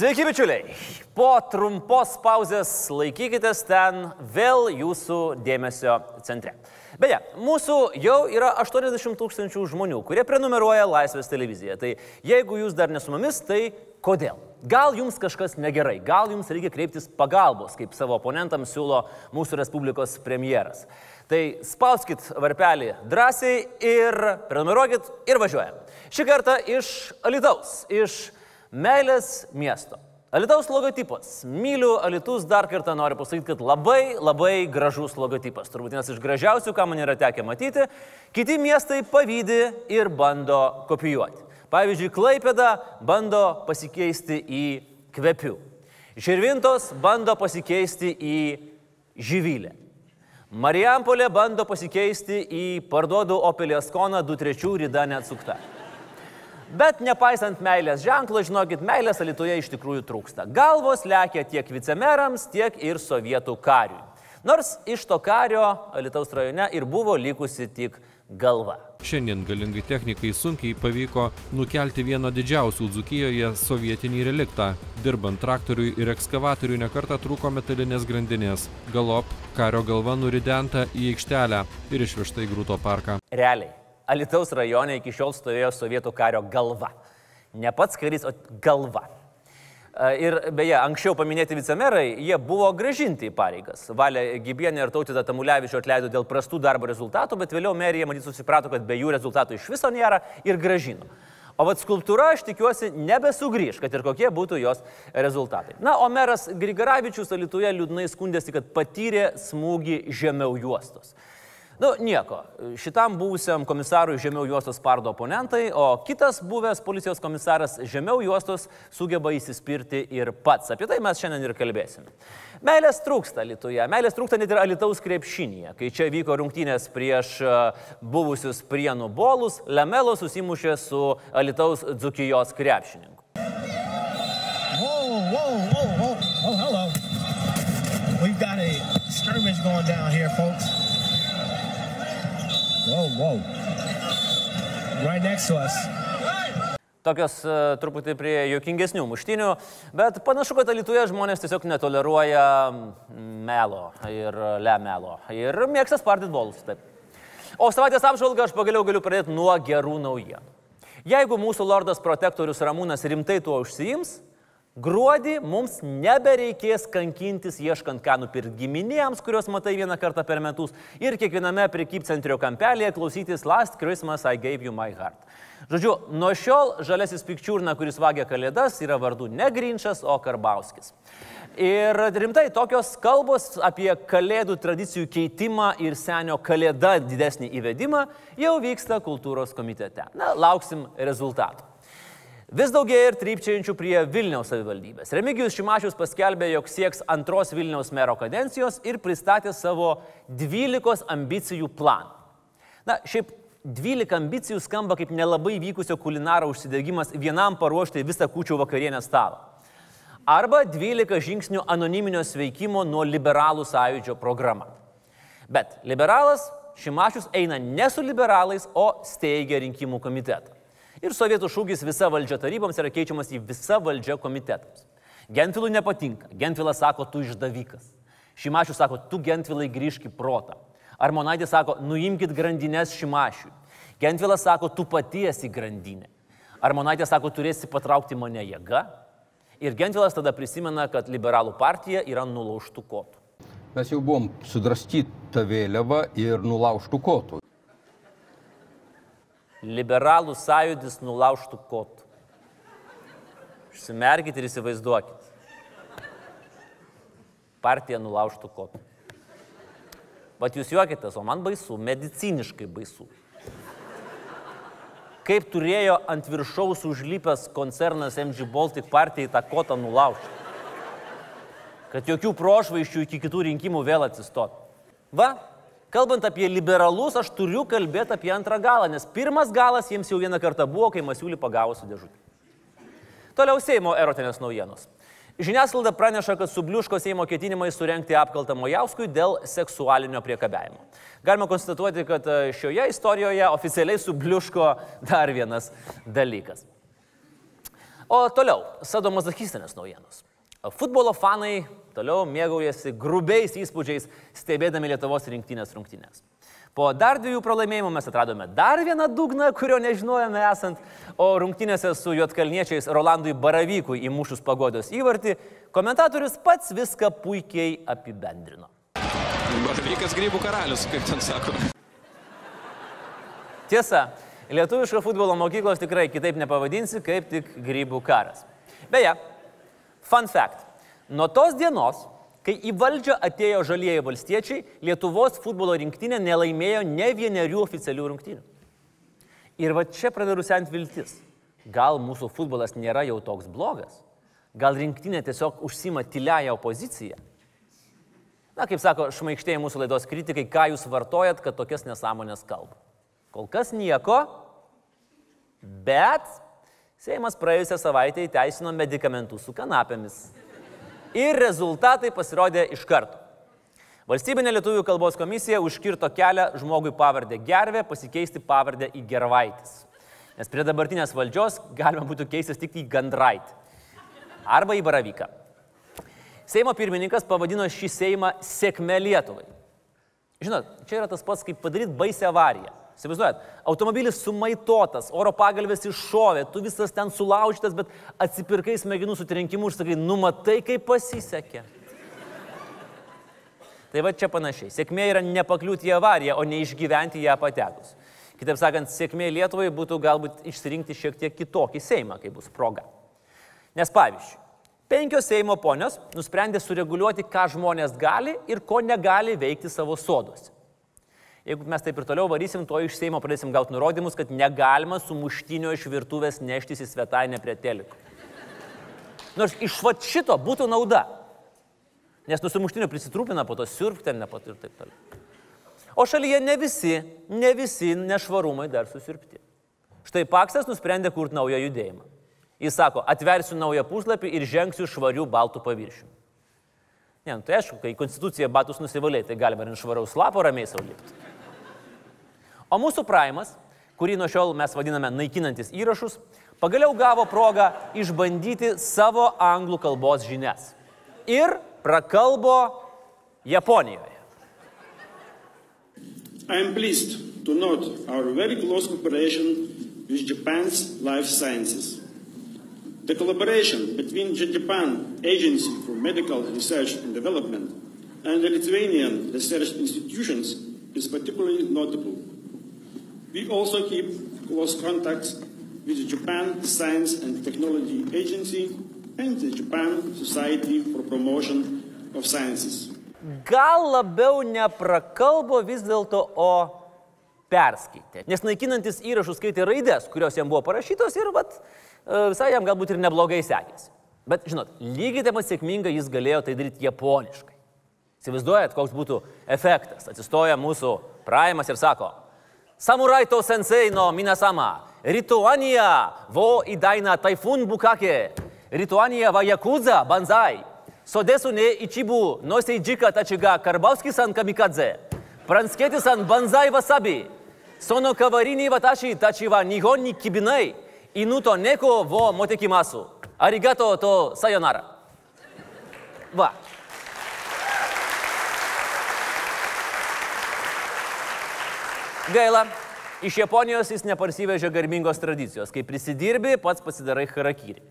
Sveiki, bičiuliai! Po trumpos pauzės laikykitės ten vėl jūsų dėmesio centre. Beje, mūsų jau yra 80 tūkstančių žmonių, kurie prenumeruoja Laisvės televiziją. Tai jeigu jūs dar nesu mumis, tai kodėl? Gal jums kažkas negerai, gal jums reikia kreiptis pagalbos, kaip savo oponentams siūlo mūsų Respublikos premjeras. Tai spauskit varpelį drąsiai ir prenumeruokit ir važiuojam. Šį kartą iš Alitaus, iš meilės miesto. Alitaus logotipas. Myliu Alitus dar kartą noriu pasakyti, kad labai labai gražus logotipas. Turbūt vienas iš gražiausių, ką man yra tekę matyti. Kiti miestai pavydį ir bando kopijuoti. Pavyzdžiui, Klaipėda bando pasikeisti į kvepių. Žirvintos bando pasikeisti į živylę. Marijampolė bando pasikeisti į parduodu Opelės koną 23 rida neatsukta. Bet nepaisant meilės ženklo, žinokit, meilės Alitoje iš tikrųjų trūksta. Galvos lekia tiek vicemerams, tiek ir sovietų kariui. Nors iš to kario Alitaus rajone ir buvo likusi tik galva. Šiandien galingai technikai sunkiai pavyko nukelti vieną didžiausių Dzukijoje sovietinį reliktą. Dirbant traktoriui ir ekskavatoriui nekarta trūko metalinės grandinės. Galop kario galva nuridenta į aikštelę ir išvežta į Grūto parką. Realiai. Alitaus rajone iki šiol stovėjo sovietų kario galva. Ne pats karys, o galva. Ir beje, anksčiau paminėti vicemerai, jie buvo gražinti į pareigas. Valė Gibienė ir Tautida Tamulevičio atleido dėl prastų darbo rezultatų, bet vėliau merija matyt susiprato, kad be jų rezultatų iš viso nėra ir gražino. O vad skulptūra, aš tikiuosi, nebesugrįž, kad ir kokie būtų jos rezultatai. Na, o meras Grigaravičius Alituje liūdnai skundėsi, kad patyrė smūgį žemiau juostos. Nu, nieko. Šitam buvusiam komisarui žemiau juostos spardo oponentai, o kitas buvęs policijos komisaras žemiau juostos sugeba įsispirti ir pats. Apie tai mes šiandien ir kalbėsime. Meilės trūksta Lietuvoje, meilės trūksta net ir Alitaus krepšinėje. Kai čia vyko rungtynės prieš e, buvusius prienų bolus, Lemelo susimušė su Alitaus dzukijos krepšininku. Whoa, whoa, whoa, whoa. Oh, hello. We've got a skirmish going down here, folks. Whoa, whoa. Right next to us. Tokios uh, truputį prie juokingesnių muštinių, bet panašu, kad Lietuvoje žmonės tiesiog netoleruoja melo ir lemelo ir mėgsta spardyti bolus. Taip. O savaitės apžvalgą aš pagaliau galiu pradėti nuo gerų naujienų. Jeigu mūsų lordas protektorius Ramūnas rimtai tuo užsijims, Gruodį mums nebereikės kankintis ieškant, ką nupirkti giminėms, kuriuos matai vieną kartą per metus ir kiekviename prekybcentrio kampelėje klausytis Last Christmas I gave you my heart. Žodžiu, nuo šiol žalesis pikčiurna, kuris vagia kalėdas, yra vardu ne Grinčas, o Karbauskis. Ir rimtai, tokios kalbos apie kalėdų tradicijų keitimą ir senio kalėda didesnį įvedimą jau vyksta kultūros komitete. Na, lauksim rezultatų. Vis daugėja ir trypčiančių prie Vilniaus savivaldybės. Remigijus Šimašius paskelbė, jog sieks antros Vilniaus mero kadencijos ir pristatė savo 12 ambicijų planą. Na, šiaip 12 ambicijų skamba kaip nelabai vykusio kulinaro užsidegimas vienam paruošti visą kučių vakarienę stalą. Arba 12 žingsnių anoniminio sveikimo nuo liberalų sąjūdžio programa. Bet liberalas Šimašius eina ne su liberalais, o steigia rinkimų komitetą. Ir sovietų šūkis visa valdžia taryboms yra keičiamas į visa valdžia komitetams. Gentvilui nepatinka. Gentvilas sako, tu išdavikas. Šimašius sako, tu Gentvilai grįžk į protą. Armonaitė sako, nuimkit grandinės Šimašiui. Gentvilas sako, tu pati esi grandinė. Armonaitė sako, turėsi patraukti mane jėga. Ir Gentvilas tada prisimena, kad liberalų partija yra nulaužtų kotų. Mes jau buvom sudrastyta vėliava ir nulaužtų kotų. Liberalų sąjūdis nulaužtų kotų. Užsimerkit ir įsivaizduokit. Partija nulaužtų kotų. Bet jūs juokitės, o man baisu, mediciniškai baisu. Kaip turėjo ant viršaus užlipęs koncernas MG Baltic partijai tą kotą nulaužti. Kad jokių prošvaiščių iki kitų rinkimų vėl atsistot. Va, Kalbant apie liberalus, aš turiu kalbėti apie antrą galą, nes pirmas galas jiems jau vieną kartą buvo, kai Masiulį pagavo su dėžutė. Toliau Seimo erotinės naujienos. Žiniasklaida praneša, kad subliuško Seimo ketinimai surenkti apkaltą Mojauskui dėl seksualinio priekabiavimo. Galima konstatuoti, kad šioje istorijoje oficialiai subliuško dar vienas dalykas. O toliau, sadomazochistinės naujienos. Futbolo fanai toliau mėgaujasi grubiais įspūdžiais stebėdami Lietuvos rinktinės rungtynės. Po dar dviejų pralaimėjimų mes atradome dar vieną dugną, kurio nežinojome esant, o rungtynėse su juotkalniečiais Rolandui Baravykui įmušus pagodos įvartį, komentatorius pats viską puikiai apibendrino. Baravykas grybų karalius, kaip ten sako. Tiesa, lietuviško futbolo mokyklos tikrai kitaip nepavadinsi, kaip tik grybų karas. Beje, fun fact. Nuo tos dienos Kai į valdžią atėjo žalieji valstiečiai, Lietuvos futbolo rinktinė nelaimėjo ne vienerių oficialių rungtynių. Ir va čia pradeda rusent viltis. Gal mūsų futbolas nėra jau toks blogas? Gal rinktinė tiesiog užsima tyliają opoziciją? Na, kaip sako šmaikštėjai mūsų laidos kritikai, ką jūs vartojat, kad tokias nesąmonės kalba. Kol kas nieko, bet Seimas praėjusią savaitę įteisino medikamentų su kanapėmis ir rezultatai pasirodė iš karto. Valstybinė lietuvių kalbos komisija užkirto kelią žmogui pavardę Gervė pasikeisti pavardę į Gervaitis. Nes prie dabartinės valdžios galima būtų keistis tik į Gandraitį. Arba į Baravyką. Seimo pirmininkas pavadino šį Seimą sėkme Lietuvai. Žinot, čia yra tas pats, kaip padaryti baisę avariją. Įsivaizduojat, automobilis sumaitotas, oro pagalbės iššovė, tu visas ten sulaužytas, bet atsipirkai smegenų sutrenkimu ir sakai, numatai, kaip pasisekė. Tai va čia panašiai. Sėkmė yra nepakliūti į avariją, o ne išgyventi ją patekus. Kitaip sakant, sėkmė Lietuvai būtų galbūt išsirinkti šiek tiek kitokį Seimą, kai bus proga. Nes pavyzdžiui, penkios Seimo ponios nusprendė sureguliuoti, ką žmonės gali ir ko negali veikti savo soduose. Jeigu mes taip ir toliau varysim, to iš Seimo pradėsim gauti nurodymus, kad negalima sumuštinio iš virtuvės neštis į svetainę prie teliko. Nors iš va šito būtų nauda. Nes nusumuštinio prisitrūpina, po to sirpti ten nepat ir taip toliau. O šalyje ne visi, ne visi nešvarumai dar susirpti. Štai Paksas nusprendė kurti naują judėjimą. Jis sako, atversiu naują puslapį ir žengsiu švarių baltų paviršių. Ne, nu, tai aišku, kai konstitucija batus nusivalė, tai galima ir švaraus lapo ramiai saulėti. O mūsų Primas, kurį nuo šiol mes vadiname naikinantis įrašus, pagaliau gavo progą išbandyti savo anglų kalbos žinias. Ir prakalbo Japonijoje. I am pleased to note our very close cooperation with Japan's life sciences. The collaboration between Japan Agency for Medical Research and Development and the Lithuanian research institutions is particularly notable. We also keep close contacts with the Japan Science and Technology Agency and the Japan Society for Promotion of Sciences. Gal labiau neprakalbo vis dėlto, o perskaitė. Nes naikinantis įrašus skaitė raidės, kurios jam buvo parašytos ir vat, visai jam galbūt ir neblogai sekėsi. Bet, žinot, lygiai taip pat sėkmingai jis galėjo tai daryti japoniškai. Įsivaizduojat, koks būtų efektas. Atsistoja mūsų Praimas ir sako, Samurai to sensei no minasama, Rituania wo idaina taifun bukake, Rituania wa yakuza banzai, Sodesu ne ichibu no seijika tachiga Karbauski san kamikadze, Pransketi san banzai wasabi, Sono kawarini watashi tachi wa nihon ni kibinai, Inuto neko wo motekimasu. Arigato to sayonara. Va. Gaila, iš Japonijos jis neparsivežė garbingos tradicijos. Kai prisidirbi, pats pasidarai harakyrį.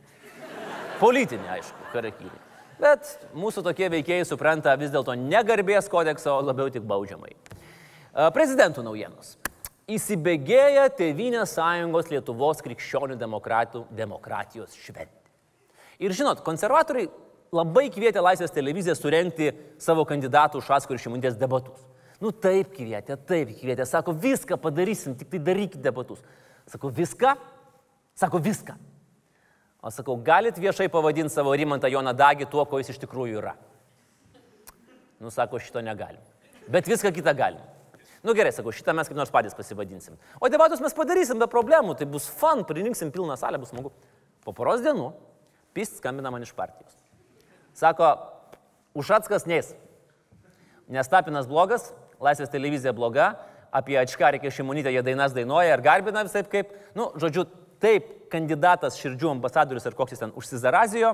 Politinė, aišku, harakyrį. Bet mūsų tokie veikėjai supranta vis dėlto ne garbės kodeksą, o labiau tik baudžiamai. Prezidentų naujienos. Įsibėgėja Tevinės sąjungos Lietuvos krikščionių demokratijos šventė. Ir žinot, konservatoriai labai kvietė Laisvės televiziją surenkti savo kandidatų Šasko ir Šimundės debatus. Nu taip kvietė, taip kvietė, sako, viską padarysim, tik tai darykite debatus. Sako, viską? Sako, viską. O sakau, galit viešai pavadinti savo Rimantą Joną Dagį tuo, ko jis iš tikrųjų yra. Nu, sako, šito negalim. Bet viską kitą galim. Nu gerai, sakau, šitą mes kaip nors patys pasivadinsim. O debatus mes padarysim be problemų, tai bus fun, pririnksim pilną salę, bus smagu. Po poros dienų Pist skambina man iš partijos. Sako, Ušatskas neis. Nes Tapinas blogas, Laisvės televizija bloga, apie Ačkarikę Šimonytę jie dainas dainuoja ir garbina visai kaip, nu, žodžiu, taip kandidatas širdžių ambasadorius ar koks jis ten užsizarazijo,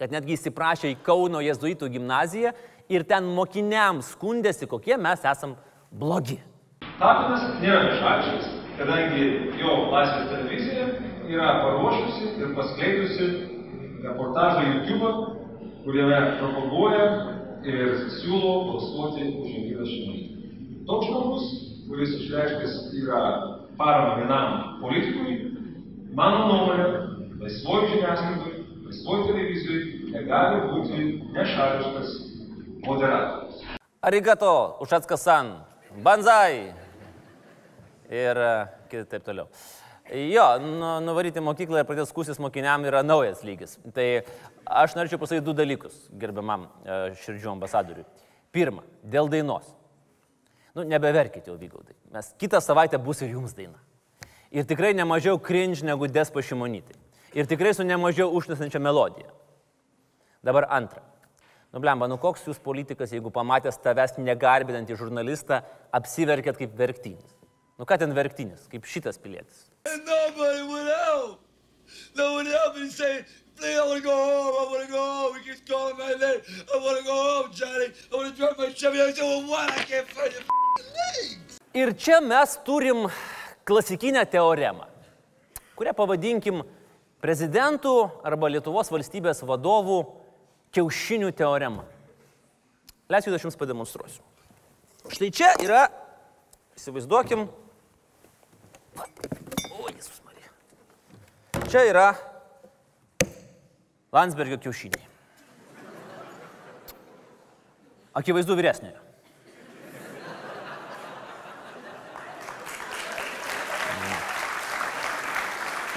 kad netgi įsiprašė į Kauno jezuitų gimnaziją ir ten mokiniams skundėsi, kokie mes esam blogi. Tapinas nėra nešališkas, kadangi jo laisvės televizija yra paruošusi ir paskleidusi reportažą YouTube, kuriame propaguoja ir siūlo balsuoti už Ingridą Šimonytę. Toks žmogus, kuris išreiškęs yra parama vienam politikui, mano nuomonė, laisvoji žiniasklaidai, laisvoji televizijai negali būti nešališkas moderatorius. Arigato, Ušatskasan, Banzai ir e, taip toliau. Jo, nu, nuvaryti mokyklą ir pradėti skusis mokiniam yra naujas lygis. Tai aš norėčiau pasakyti du dalykus, gerbiamam e, širdžių ambasadoriui. Pirma, dėl dainos. Nu, nebeverkite jau vygaudai. Mes kitą savaitę bus ir jums daina. Ir tikrai nemažiau cringe negu despo šimonytai. Ir tikrai su nemažiau užnesančia melodija. Dabar antra. Nu, blemba, nu koks jūs politikas, jeigu pamatęs tavęs negarbinantį žurnalistą, apsiverkėt kaip verktinis. Nu ką ten verktinis, kaip šitas pilietis. Help. No one helped me say, please, I want to go home. I want to go home. He keeps calling my name. I want to go home, Johnny. I want to drive my Chevy. I said, well, what? I can't find your legs. Ir čia mes turim klasikinę teoremą, kurią pavadinkim prezidentų arba Lietuvos valstybės vadovų kiaušinių teorema. Leiskite, aš jums pademonstruosiu. Štai čia yra, įsivaizduokim, va, o Jėzus Marija. Čia yra Landsbergio kiaušiniai. Akivaizdu vyresniojo.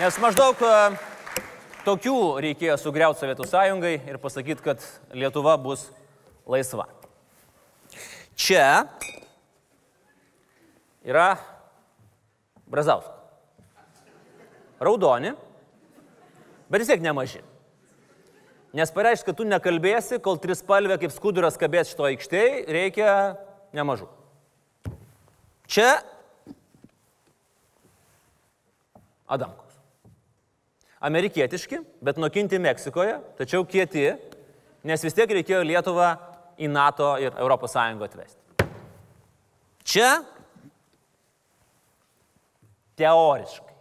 Nes maždaug e, tokių reikėjo sugriauti Sovietų sąjungai ir pasakyti, kad Lietuva bus laisva. Čia yra Brazauskas. Raudoni, bet vis tiek nemaži. Nes pareiškia, kad tu nekalbėsi, kol trispalvė kaip skuduras kabės šito aikštėje, reikia nemažų. Čia Adamkus. Amerikietiški, bet nukinti Meksikoje, tačiau kieti, nes vis tiek reikėjo Lietuvą į NATO ir ES atvesti. Čia teoriškai.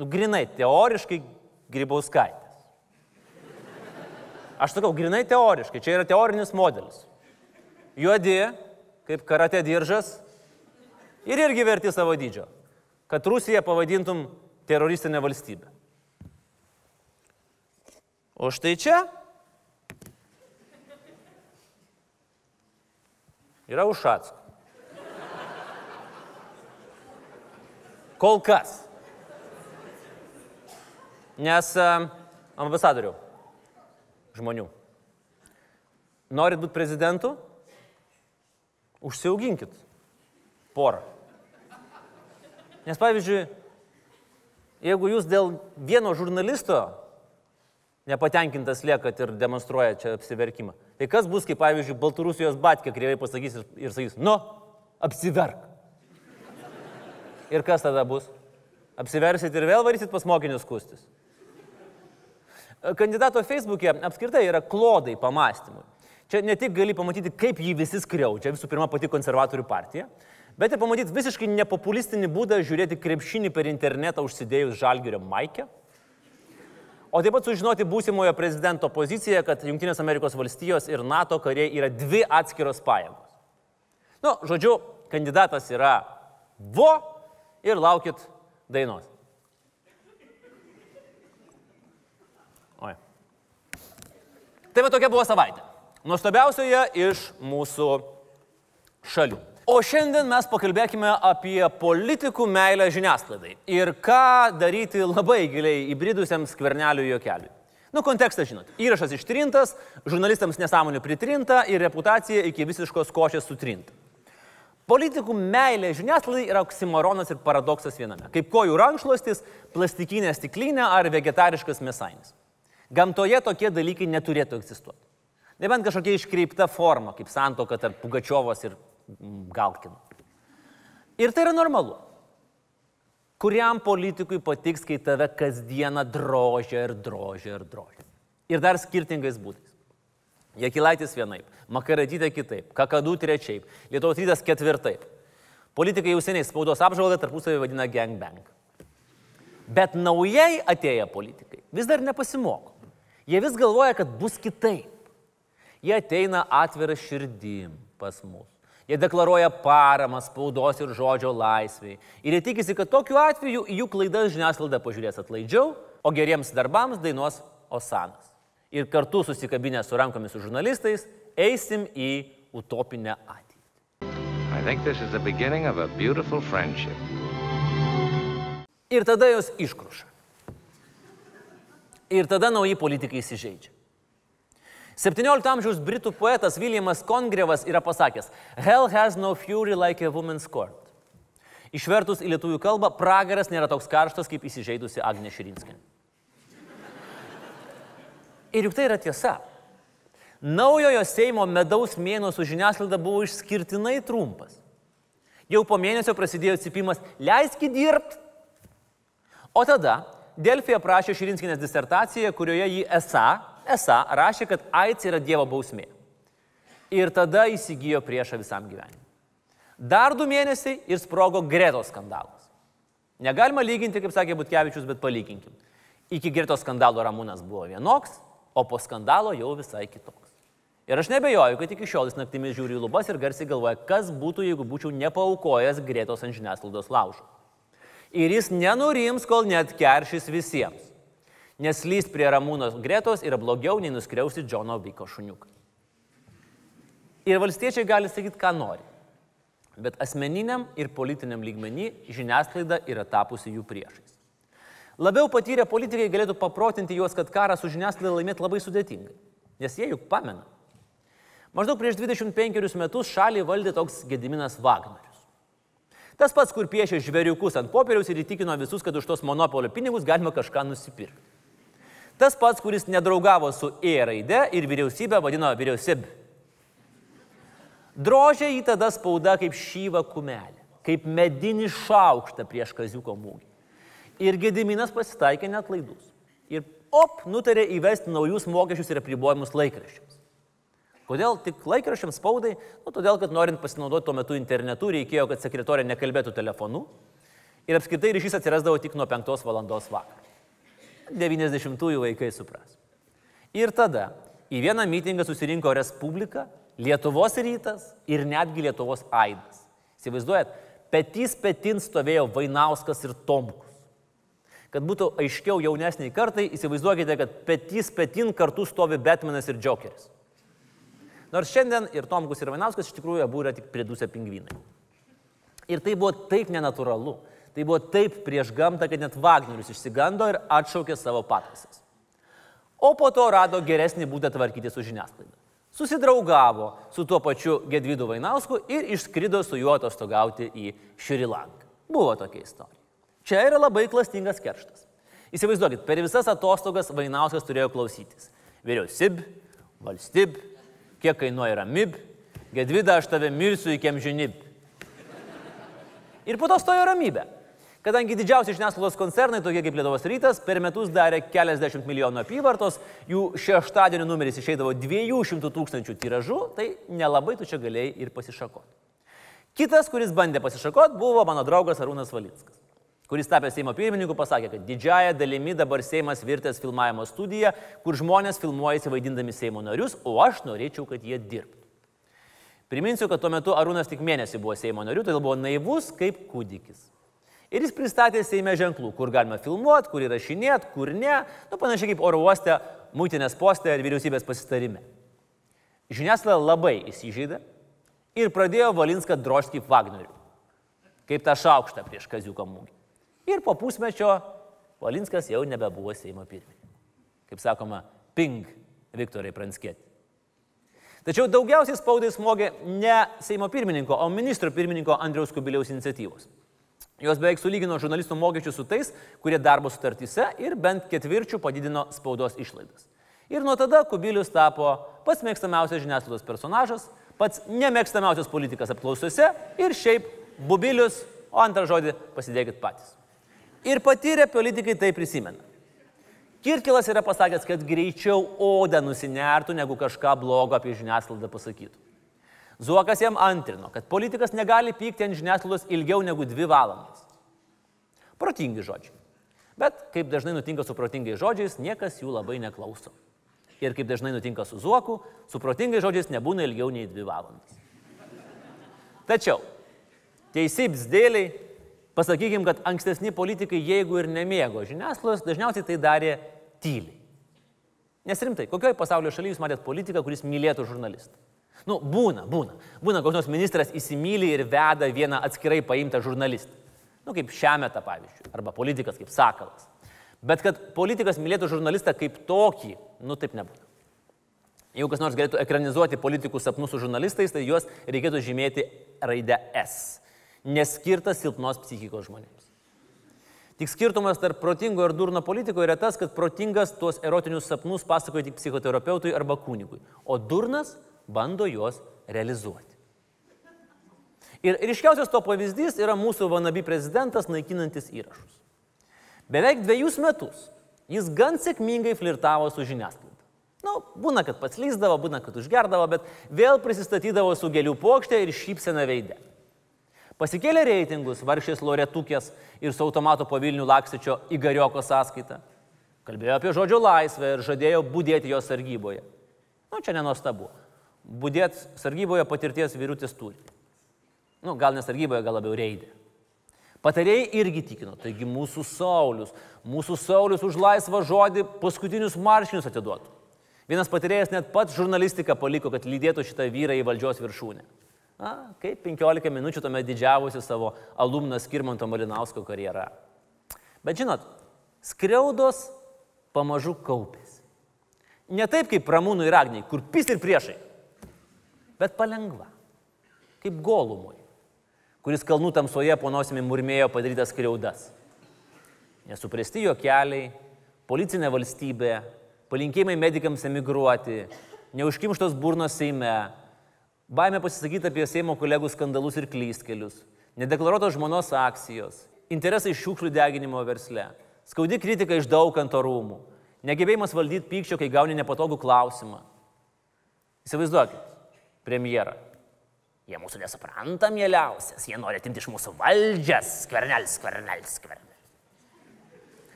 Nu, grinai, teoriškai grybauskaitės. Aš sakau, grinai teoriškai, čia yra teorinis modelis. Juodi, kaip karate diržas, ir irgi verti savo dydžio. Kad Rusiją pavadintum teroristinę valstybę. O štai čia yra Ušatsko. Kol kas. Nes e, ambasadorių žmonių. Norit būti prezidentu? Užsiauginkit porą. Nes pavyzdžiui, jeigu jūs dėl vieno žurnalisto nepatenkintas liekat ir demonstruoja čia apsiverkimą, tai kas bus, kai pavyzdžiui, Baltarusijos batkė kreivai pasakys ir, ir sakys, nu, apsiverk. Ir kas tada bus? Apsiversit ir vėl varysit pas mokinius kustis. Kandidato Facebook'e apskritai yra klodai pamastymui. Čia ne tik gali pamatyti, kaip jį visi skriaudžia, visų pirma pati konservatorių partija, bet ir pamatyti visiškai nepopulistinį būdą žiūrėti krepšinį per internetą užsidėjus žalgerio maikę. O taip pat sužinoti būsimojo prezidento poziciją, kad Junktinės Amerikos valstijos ir NATO kariai yra dvi atskiros pajėgos. Nu, žodžiu, kandidatas yra vo ir laukit dainos. Oi. Tai va tokia buvo savaitė. Nuostabiausioje iš mūsų šalių. O šiandien mes pakalbėkime apie politikų meilę žiniasklaidai ir ką daryti labai giliai įbridusiam skvernelių juokeliui. Nu, kontekstas žinot. Įrašas ištrintas, žurnalistams nesąmonių pritrinta ir reputacija iki visiškos košės sutrinta. Politikų meilė žiniasklaidai yra oksimoronas ir paradoksas viename. Kaip kojų rankšluostis, plastikinė stiklinė ar vegetariškas mesainis. Gamtoje tokie dalykai neturėtų egzistuoti. Nebent kažkokia iškreipta forma, kaip santoka tarp Pugačiovos ir Galkino. Ir tai yra normalu. Kuriam politikui patiks, kai tave kasdieną drožia ir drožia ir drožia. Ir dar skirtingais būdais. Jekilaitis vienaip, Makaratytė kitaip, Kakadų trečiaip, Lietuvos rytas ketvirtaip. Politikai jau seniai spaudos apžvalgą tarpusavį vadina gangbang. Bet naujai atėję politikai vis dar nepasimoko. Jie vis galvoja, kad bus kitaip. Jie ateina atvira širdim pas mus. Jie deklaruoja paramą spaudos ir žodžio laisviai. Ir jie tikisi, kad tokiu atveju jų klaidas žiniasklaida pažiūrės atlaidžiau, o geriems darbams dainuos Osanas. Ir kartu susikabinę su rankomis su žurnalistais eisim į utopinę ateitį. Ir tada jos iškruša. Ir tada nauji politikai įsižeidžia. 17 amžiaus britų poetas Viljamas Kongrevas yra pasakęs, Hell has no fury like a woman's court. Išvertus į lietuvių kalbą, pragaras nėra toks karštas, kaip įsižeidusi Agnė Širinskinė. Ir juk tai yra tiesa. Naujojo Seimo medaus mėnesio žiniasklaida buvo išskirtinai trumpas. Jau po mėnesio prasidėjo atsipimas, leiskit dirbti. O tada Delfija prašė Širinskinės disertaciją, kurioje jį esą, esą rašė, kad AIDS yra Dievo bausmė. Ir tada įsigijo priešą visam gyvenimui. Dar du mėnesiai ir sprogo Gretos skandalas. Negalima lyginti, kaip sakė Butkevičius, bet palyginkim. Iki Gretos skandalo Ramūnas buvo vienoks, o po skandalo jau visai kitoks. Ir aš nebejoju, kad iki šiol jis naktimis žiūri į lubas ir garsiai galvoja, kas būtų, jeigu būčiau nepaukojęs Gretos ant žiniasklaidos laužo. Ir jis nenurims, kol net keršys visiems. Nes lyst prie Ramūnos Gretos yra blogiau nei nuskriausti Džono Viko šuniuką. Ir valstiečiai gali sakyti, ką nori. Bet asmeniniam ir politiniam lygmenį žiniasklaida yra tapusi jų priešais. Labiau patyrę politikai galėtų paprotinti juos, kad karą su žiniasklaida laimėti labai sudėtingai. Nes jie juk pamena. Maždaug prieš 25 metus šalį valdė toks Gediminas Wagnerius. Tas pats, kur piešė žvėriukus ant popieriaus ir įtikino visus, kad už tos monopolio pinigus galima kažką nusipirkti. Tas pats, kuris nedraugavo su E raide ir vyriausybę vadino vyriausybė. Drožė jį tada spauda kaip šyva kumelė, kaip medinį šaukštą prieš kaziuko mūgį. Ir Gediminas pasitaikė net laidus. Ir op, nutarė įvesti naujus mokesčius ir apribojimus laikraščiams. Kodėl tik laikraščiams spaudai? Nu, todėl, kad norint pasinaudoti tuo metu internetu, reikėjo, kad sekretorė nekalbėtų telefonu. Ir apskritai ryšys atsirasdavo tik nuo 5 val. vakaro. 90-ųjų vaikai supras. Ir tada į vieną mitingą susirinko Respublika, Lietuvos rytas ir netgi Lietuvos aidas. Įsivaizduojat, petys petin stovėjo Vainauskas ir Tomkus. Kad būtų aiškiau jaunesniai kartai, įsivaizduokite, kad petys petin kartu stovi Batmanas ir Jokeris. Nors šiandien ir Tomkus ir Vainauskas iš tikrųjų abu yra tik pridusę pingvinai. Ir tai buvo taip nenatūralu, tai buvo taip prieš gamtą, kad net Wagnerius išsigando ir atšaukė savo pataisas. O po to rado geresnį būdą tvarkyti su žiniasklaida. Susidraugavo su tuo pačiu Gedvidu Vainausku ir išskrido su juo atostogauti į Šrilanką. Buvo tokia istorija. Čia yra labai klastingas kerštas. Įsivaizduokit, per visas atostogas Vainauskas turėjo klausytis. Vyriausybė, valstybė, kiek kainuoja ramib, Gedvida aš tave mirsiu iki amžinib. Ir po to stojo ramybė. Kadangi didžiausi žiniasklaidos koncernai, tokie kaip Lietuvos rytas, per metus darė keliasdešimt milijonų apyvartos, jų šeštadienio numeris išeidavo 200 tūkstančių tiražų, tai nelabai tu čia galėjai ir pasišakoti. Kitas, kuris bandė pasišakoti, buvo mano draugas Arūnas Valickas, kuris tapęs Seimo pirmininku pasakė, kad didžiaja dalimi dabar Seimas virtęs filmavimo studija, kur žmonės filmuojasi vaidindami Seimo narius, o aš norėčiau, kad jie dirbtų. Priminsiu, kad tuo metu Arūnas tik mėnesį buvo Seimo nariu, todėl buvo naivus kaip kūdikis. Ir jis pristatė Seime ženklų, kur galima filmuoti, kur įrašinėti, kur ne, nu panašiai kaip oro uoste, mūtinės postė ir vyriausybės pasitarime. Žiniasklaida labai įsižeidė ir pradėjo Valinską drožti kaip Wagnerių, kaip tą šaukštą prieš Kaziuko mūgį. Ir po pusmečio Valinskas jau nebebuvo Seimo pirmininkas. Kaip sakoma, ping Viktorai Pranskėti. Tačiau daugiausiai spaudai smogė ne Seimo pirmininko, o ministro pirmininko Andriaus Kubiliaus iniciatyvos. Jos beveik sulygino žurnalistų mokesčius su tais, kurie darbo sutartyse ir bent ketvirčių padidino spaudos išlaidas. Ir nuo tada Kubilius tapo pats mėgstamiausias žiniasklaidos personažas, pats nemėgstamiausias politikas apklausose ir šiaip Bubilius, o antrą žodį pasidėkit patys. Ir patyrę politikai tai prisimena. Kirkilas yra pasakęs, kad greičiau odą nusinertų, negu kažką blogo apie žiniasklaidą pasakytų. Zuokas jam antrino, kad politikas negali pykti ant žiniasklaidos ilgiau negu dvi valandas. Protingi žodžiai. Bet, kaip dažnai nutinka su protingais žodžiais, niekas jų labai neklauso. Ir kaip dažnai nutinka su Zuoku, su protingais žodžiais nebūna ilgiau nei dvi valandas. Tačiau, teisybės dėliai, pasakykim, kad ankstesni politikai, jeigu ir nemėgo žiniasklaidos, dažniausiai tai darė tyliai. Nes rimtai, kokioje pasaulio šalyje jūs matėt politiką, kuris mylėtų žurnalistą? Nu, būna, būna. Būna, koks nors ministras įsimylė ir veda vieną atskirai paimtą žurnalistą. Nu, kaip šiametą, pavyzdžiui. Arba politikas kaip Sakalas. Bet kad politikas mylėtų žurnalistą kaip tokį, nu taip nebūna. Jeigu kas nors galėtų ekranizuoti politikų sapnus su žurnalistais, tai juos reikėtų žymėti raidę S. Neskirtas silpnos psichikos žmonėms. Tik skirtumas tarp protingo ir durno politiko yra tas, kad protingas tuos erotinius sapnus pasakoja tik psichoterapeutui arba kunigui, o durnas bando juos realizuoti. Ir ryškiausias to pavyzdys yra mūsų vanabi prezidentas naikinantis įrašus. Beveik dviejus metus jis gan sėkmingai flirtavo su žiniasklaida. Na, nu, būna, kad pats lyzdavo, būna, kad užgerdavo, bet vėl prisistatydavo su gėlių plokštė ir šypsena veidė. Pasikėlė reitingus varšės loretukės ir su automatu po Vilnių lakstičio įgarioko sąskaitą. Kalbėjo apie žodžio laisvę ir žadėjo būdėti jos sargyboje. Na, nu, čia nenostabu. Būdėti sargyboje patirties vyrutis turi. Nu, gal nesargyboje, gal labiau reidė. Patarėjai irgi tikino, taigi mūsų Saulis, mūsų Saulis už laisvą žodį paskutinius marškinius atiduotų. Vienas patarėjas net pats žurnalistiką paliko, kad lydėtų šitą vyrą į valdžios viršūnę. Na, kaip 15 minučių tuomet didžiavusi savo alumnas Kirmanto Malinausko karjerą. Bet žinot, skriaudos pamažu kaupėsi. Ne taip kaip Ramūnų ir Agniai, kur pis ir priešai, bet palengva, kaip golumui kuris kalnų tamsoje po nosimi murmėjo padarytas skriaudas. Nesupresti jo keliai, policinė valstybė, palinkėjimai medikams emigruoti, neužkimštos burnos Seime, baime pasisakyti apie Seimo kolegų skandalus ir klystkelius, nedeklaruotos žmonos akcijos, interesai šiukšlių deginimo versle, skaudi kritika iš dauganto rūmų, negebėjimas valdyti pykčio, kai gauni nepatogų klausimą. Įsivaizduokit, premjerą. Jie mūsų nesupranta, mieliausias, jie nori atimti iš mūsų valdžias, skvernelis, skvernelis, skvernelis.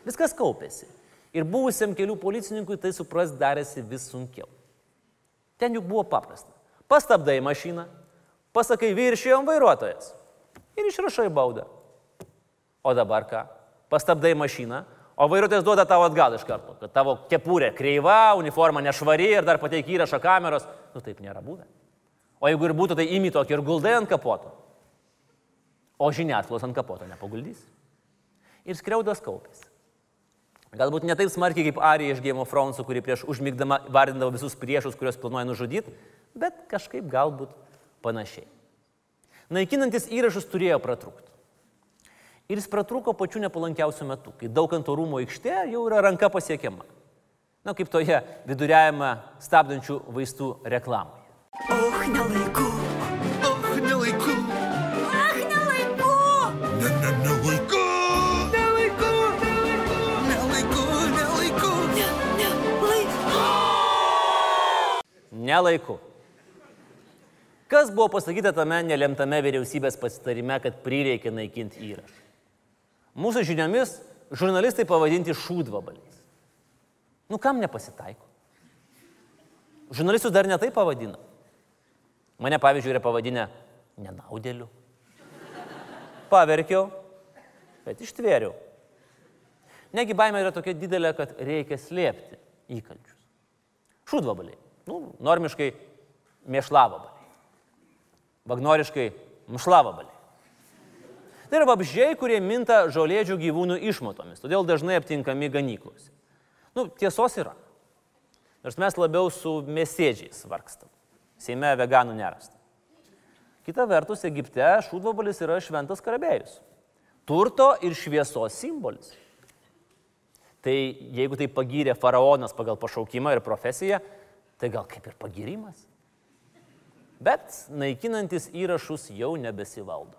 Viskas kaupėsi. Ir buvusiam kelių policininkui tai supras darėsi vis sunkiau. Ten juk buvo paprasta. Pastabdai mašiną, pasakai viršijom vairuotojas ir išrašai baudą. O dabar ką? Pastabdai mašiną, o vairuotojas duoda tavo atgal iš karto, kad tavo kepurė kreiva, uniforma nešvari ir dar pateik įrašą kameros. Nu taip nėra buvę. O jeigu ir būtų, tai imi tokį ir guldai ant kapoto. O žiniasklaidos ant kapoto nepaguldys. Ir skriaudas kaupėsi. Galbūt ne taip smarkiai kaip Arija iš Game of Thrones, kuri prieš užmygdama vardindavo visus priešus, kuriuos planuoja nužudyti, bet kažkaip galbūt panašiai. Naikinantis įrašus turėjo pratrūkti. Ir jis pratruko pačiu nepalankiausiu metu, kai daug ant rūmo aikštė jau yra ranka pasiekiama. Na, kaip toje viduriajame stabdančių vaistų reklamoje. Och, nelaiku. Och, nelaiku. Ach, nelaiku. Ne, ne, nelaiku. Nelaiku, nelaiku. Nelaiku, nelaiku. Ne, nelaiku. Nelaiku. Kas buvo pasakyta tame nelemtame vyriausybės pasitarime, kad prireikė naikinti įrašą? Mūsų žiniomis žurnalistai pavadinti šūdvabaliais. Nu kam nepasitaiko? Žurnalistus dar netai pavadina. Mane, pavyzdžiui, yra pavadinę nenaudėliu. Paverkiau, bet ištvėriau. Negi baimė yra tokia didelė, kad reikia slėpti įkalčius. Šūdvabaliai. Nu, normiškai mėšlavabaliai. Vagnoriškai mšlavabaliai. Tai yra vabžiai, kurie minta žolėdžių gyvūnų išmatomis, todėl dažnai aptinkami ganyklose. Nu, tiesos yra. Nors mes labiau su mėsėdžiais vargstam. Seime veganų nerasta. Kita vertus, Egipte šūdvabalis yra šventas karabėjus. Turto ir šviesos simbolis. Tai jeigu tai pagyrė faraonas pagal pašaukimą ir profesiją, tai gal kaip ir pagyrimas. Bet naikinantis įrašus jau nebesivaldo.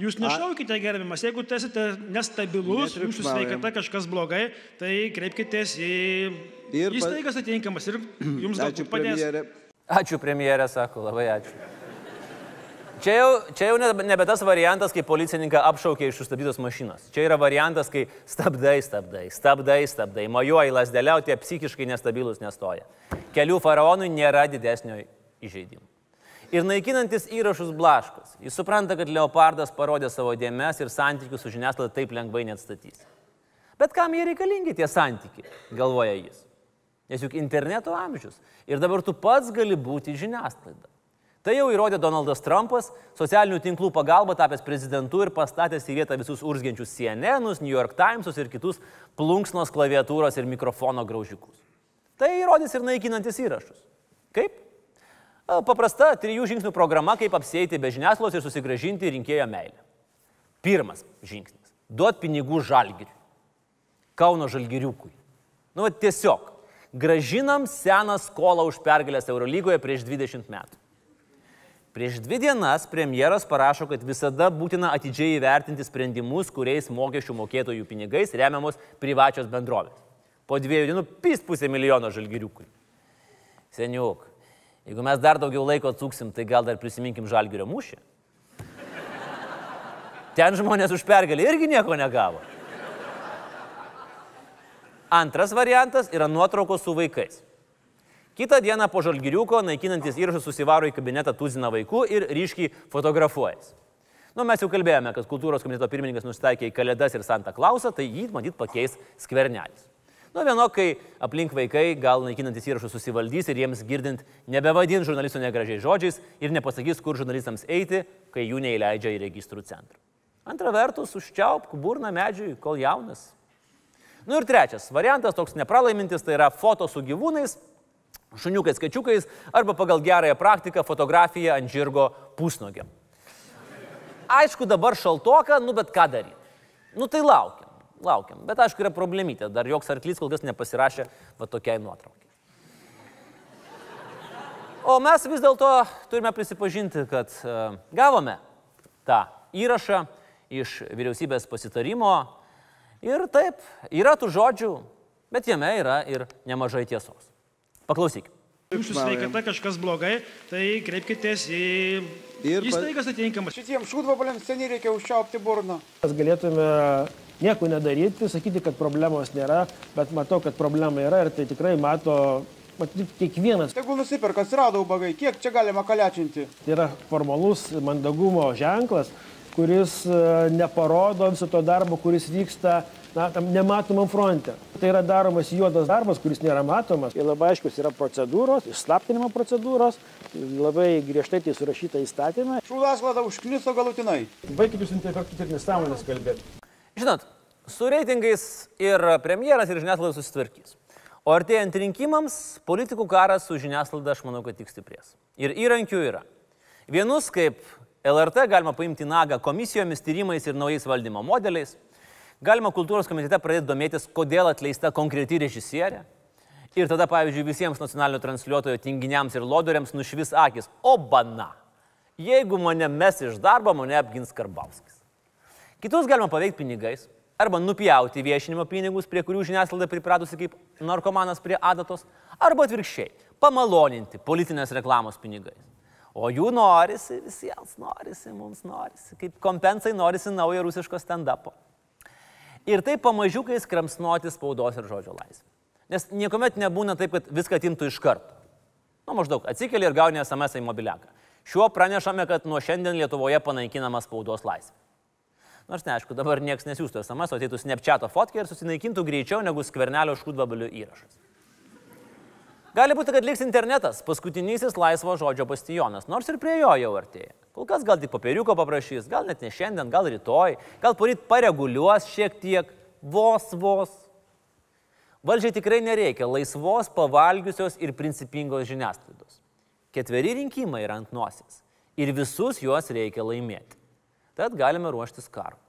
Jūs nešaukite gerbiamas, jeigu esate nestabilus, jūsų sveikata kažkas blogai, tai kreipkitės į įstaigas atitinkamas ir jums galbūt padės. premjerė. Ačiū premjerė, sako, labai ačiū. Čia jau, čia jau nebe, tas variantas, kai policininką apšaukė iš sustabdytos mašinos. Čia yra variantas, kai stabdai, stabdai, stabdai, stabdai, mojuoji lasdėliau, tie psichiškai nestabilus nestoja. Kelių faraonui nėra didesnio įžeidimo. Ir naikinantis įrašus blaškos. Jis supranta, kad Leopardas parodė savo dėmes ir santykius su žiniasklaida taip lengvai neatstatys. Bet kam jie reikalingi tie santykiai, galvoja jis. Nes juk interneto amžius. Ir dabar tu pats gali būti žiniasklaida. Tai jau įrodė Donaldas Trumpas, socialinių tinklų pagalba tapęs prezidentu ir pastatęs į vietą visus urzgiančius CNN'us, New York Timesus ir kitus plunksnos klaviatūros ir mikrofono graužikus. Tai įrodys ir naikinantis įrašus. Kaip? Paprasta trijų žingsnių programa, kaip apsėti be žiniasklaidos ir susigražinti rinkėjo meilę. Pirmas žingsnis - duot pinigų žalgiriui. Kauno žalgiriukui. Nu, va, tiesiog. Gražinam seną skolą už pergalės Eurolygoje prieš 20 metų. Prieš dvi dienas premjeras parašo, kad visada būtina atidžiai įvertinti sprendimus, kuriais mokesčių mokėtojų pinigais remiamos privačios bendrovės. Po dviejų dienų pys pusę milijono žalgiriukui. Seniuk, jeigu mes dar daugiau laiko atsuksim, tai gal dar prisiminkim žalgirio mūšį. Ten žmonės už pergalę irgi nieko negavo. Antras variantas yra nuotraukos su vaikais. Kitą dieną po žalgiriuko naikinantis įrašus susivaro į kabinetą tuziną vaikų ir ryškiai fotografuojas. Nu, mes jau kalbėjome, kad kultūros komiteto pirmininkas nustaikė į Kalėdas ir Santa Klausą, tai jį matyt pakeis skvernelis. Nu, vieno, kai aplink vaikai gal naikinantis įrašus susivaldys ir jiems girdint nebevadins žurnalistų negražiai žodžiais ir nepasakys, kur žurnalistams eiti, kai jų neįleidžia į registrų centrą. Antra vertus, užčiaupk burną medžiui, kol jaunas. Nu ir trečias variantas, toks nepralaimintis, tai yra foto su gyvūnais, šuniukais, kačiukais arba pagal gerąją praktiką fotografija ant žirgo pusnogiam. Aišku, dabar šaltoka, nu bet ką daryti? Nu tai laukiam, laukiam. Bet aišku, yra problemytė, dar joks arklys kol kas nepasirašė va tokiai nuotraukai. O mes vis dėlto turime prisipažinti, kad uh, gavome tą įrašą iš vyriausybės pasitarimo ir taip, yra tų žodžių, bet jame yra ir nemažai tiesos. Paklausyk. Jūsų sveikata kažkas blogai, tai kreipkitės į Ir pa- įstaigas atitinkamas. Šitiems šūdvabaliams seniai reikia užčiaupti burną. Mes galėtume nieko nedaryti, sakyti, kad problemos nėra, bet matau, kad problema yra ir tai tikrai mato, matyt, kiekvienas. Tegul nusiperka, atsirado ubagai, kiek čia galima kalečiinti? Tai yra formalus mandagumo ženklas, kuris e, neparodo viso to darbo, kuris vyksta na, tam nematomam fronte. Tai yra daromas juodas darbas, kuris nėra matomas. Ir labai aiškus yra procedūros, išslaptinimo procedūros, labai griežtai tai surašyta įstatymą. Šūdasklada užkniso galutinai. Baikit jūs intelektus ir nesąmonės kalbėti. Žinot, su reitingais ir premjeras ir žiniasklaida susitvarkys. O artėjant rinkimams, politikų karas su žiniasklaida, aš manau, kad tik stiprės. Ir įrankių yra. Vienus kaip LRT galima paimti nagą komisijomis, tyrimais ir naujais valdymo modeliais. Galima kultūros komitete pradėti domėtis, kodėl atleista konkreti režisierė. Ir tada, pavyzdžiui, visiems nacionalinio transliuotojo tinginiams ir lodoriams nušvis akis. O bana. Jeigu mane mes iš darbo, mane apgins Karbauskis. Kitus galima paveikti pinigais arba nupjauti viešinimo pinigus, prie kurių žiniasklaida pripratusi kaip narkomanas prie adatos, arba atvirkščiai - pamaloninti politinės reklamos pinigais. O jų norisi, visiems norisi, mums norisi, kaip kompensai norisi naujo rusiško stand-upo. Ir taip pamažiukais kramsnuoti spaudos ir žodžio laisvę. Nes niekuomet nebūna taip, kad viską atimtų iš karto. Nu, maždaug atsikeli ir gauni SMS į mobiliaką. Šiuo pranešame, kad nuo šiandien Lietuvoje panaikinama spaudos laisvė. Nors neaišku, dabar niekas nesiūstų SMS, o ateitų snapchato fotkė ir susinaikintų greičiau negu skvernelio šūdvabalių įrašas. Gali būti, kad liks internetas, paskutinysis laisvo žodžio bastionas, nors ir prie jo jau artėja. Kol kas gal tik popieriuko paprašys, gal net ne šiandien, gal rytoj, gal poryt pareguliuos šiek tiek, vos vos. Valdžiai tikrai nereikia laisvos, pavalgiusios ir principingos žiniasklaidos. Ketveri rinkimai yra ant nosies ir visus juos reikia laimėti. Tad galime ruoštis karu.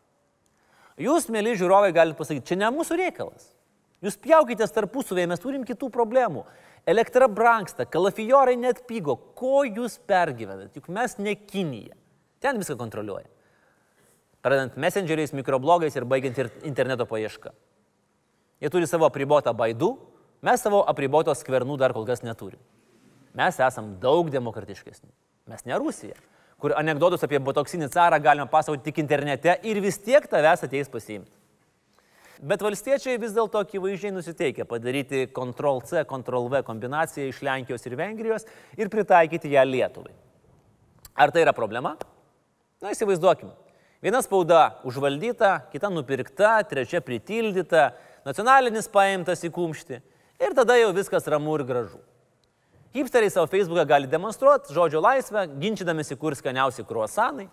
Jūs, mėly žiūrovai, galite pasakyti, čia ne mūsų reikalas. Jūs pjaukitės tarpusavėje, mes turim kitų problemų. Elektra branksta, kalafijorai net pygo. Ko jūs pergyvenat? Juk mes ne Kinija. Ten viską kontroliuoja. Pradedant messengeriais, mikroblogais ir baigiant ir interneto paiešką. Jie turi savo apribotą baidų, mes savo apribotos skvernų dar kol kas neturim. Mes esam daug demokratiškesni. Mes ne Rusija, kur anegdotus apie botoksinį carą galima pasakoti tik internete ir vis tiek tavęs ateis pasiimti. Bet valstiečiai vis dėlto akivaizdžiai nusiteikia padaryti Ctrl-C, Ctrl-V kombinaciją iš Lenkijos ir Vengrijos ir pritaikyti ją Lietuvai. Ar tai yra problema? Na, įsivaizduokime. Viena spauda užvaldyta, kita nupirkta, trečia pritildyta, nacionalinis paimtas į kumštį ir tada jau viskas ramu ir gražu. Hipsteriai savo Facebook'e gali demonstruoti žodžio laisvę, ginčydamėsi, kur skaniausi kruosanai.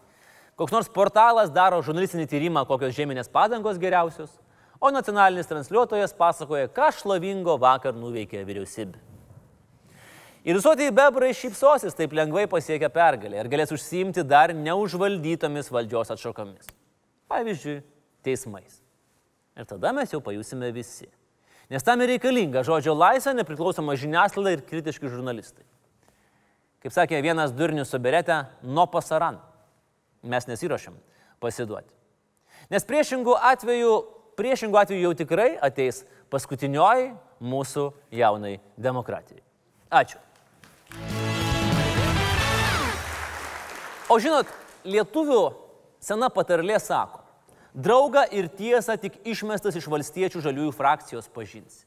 Koks nors portalas daro žurnalistinį tyrimą, kokios žieminės padangos geriausios, o nacionalinis transliuotojas pasakoja, ką šlovingo vakar nuveikė vyriausybė. Ir visuotieji bebrai šypsosis taip lengvai pasiekia pergalę ir galės užsiimti dar neužvaldytomis valdžios atšakomis. Pavyzdžiui, teismais. Ir tada mes jau pajusime visi. Nes tam ir reikalinga žodžio laisvė, nepriklausoma žiniasklaida ir kritiški žurnalistai. Kaip sakė vienas durnius su berete, nuo pasaran. Mes nesiuošiam pasiduoti. Nes priešingų atveju, priešingų atveju jau tikrai ateis paskutinioji mūsų jaunai demokratijai. Ačiū. O žinot, lietuvių sena patarlė sako, draugą ir tiesą tik išmestas iš valstiečių žaliųjų frakcijos pažins.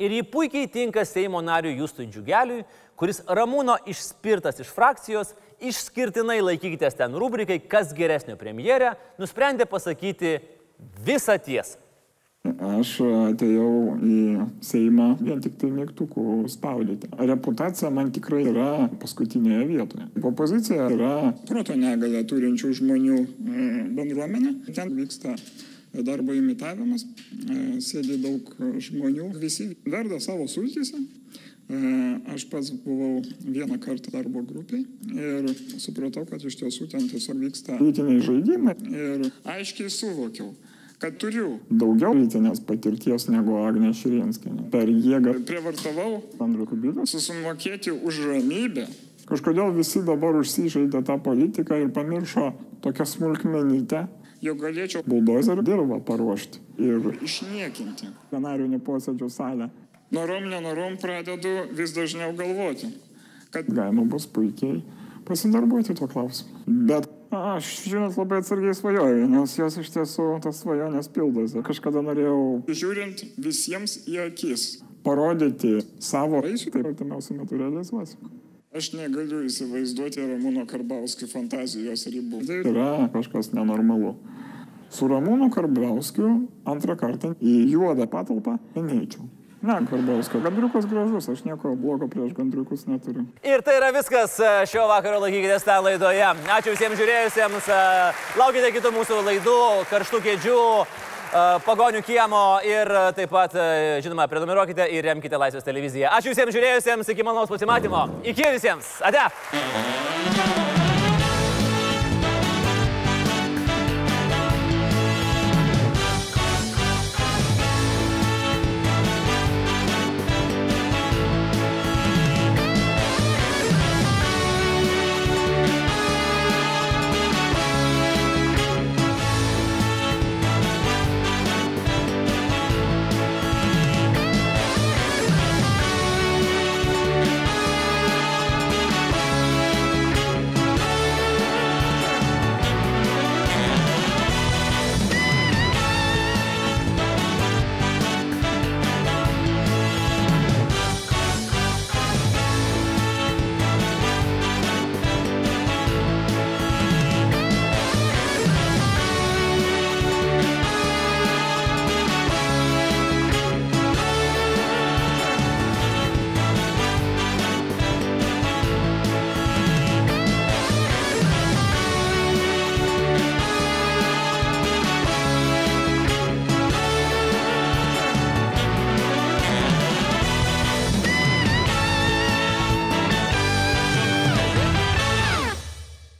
Ir jį puikiai tinka Seimo nariui Justui Džiugeliui, kuris Ramūno išspirtas iš frakcijos, išskirtinai laikykitės ten rubrikai, kas geresnio premjerė, nusprendė pasakyti visą tiesą. Aš atėjau į Seimą vien tik tai mygtukų spaudyti. Reputacija man tikrai yra paskutinėje vietoje. Opozicija yra proto negalę turinčių žmonių e, bendruomenė. Ten vyksta darbo imitavimas, e, sėdi daug žmonių, visi verda savo sultyse. E, Aš pats buvau vieną kartą darbo grupiai ir supratau, kad iš tiesų ten tiesiog vyksta lytiniai žaidimai ir aiškiai suvokiau, kad turiu daugiau lytinės patirties negu Agnė Širinskinė. Per jėgą prievartavau Andrių Kubilių susimokėti už ramybę. Kažkodėl visi dabar užsižaidė tą politiką ir pamiršo tokią smulkmenytę, jog galėčiau buldozerių dirbą paruošti ir išniekinti plenarinį posėdžių salę. Norom, nenorom pradedu vis dažniau galvoti, kad galima bus puikiai pasidarbuoti tuo klausimu. Bet aš, žinot, labai atsargiai svajoju, nes jos iš tiesų tas svajonės pildosi. Kažkada norėjau, žiūrint visiems į akis, parodyti savo vaisių, tai artimiausiu metu realizuosiu. Aš negaliu įsivaizduoti Ramūno Karbauskio fantazijos ribų. Tai yra kažkas nenormalu. Su Ramūnu Karbauskiu antrą kartą į juodą patalpą neįčiau. Ne, Karbauskio. Gandriukas gražus, aš nieko blogo prieš gandriukus neturiu. Ir tai yra viskas e, šio vakaro laikykitės tą laidoje. Ačiū visiems žiūrėjusiems. e, Laukite kitų mūsų laidų, karštų kėdžių, e, pagonių kiemo ir taip pat, žinoma, prenumeruokite ir remkite Laisvės televiziją. Ačiū visiems žiūrėjusiems, iki malonaus pasimatymo. Iki visiems. Ate.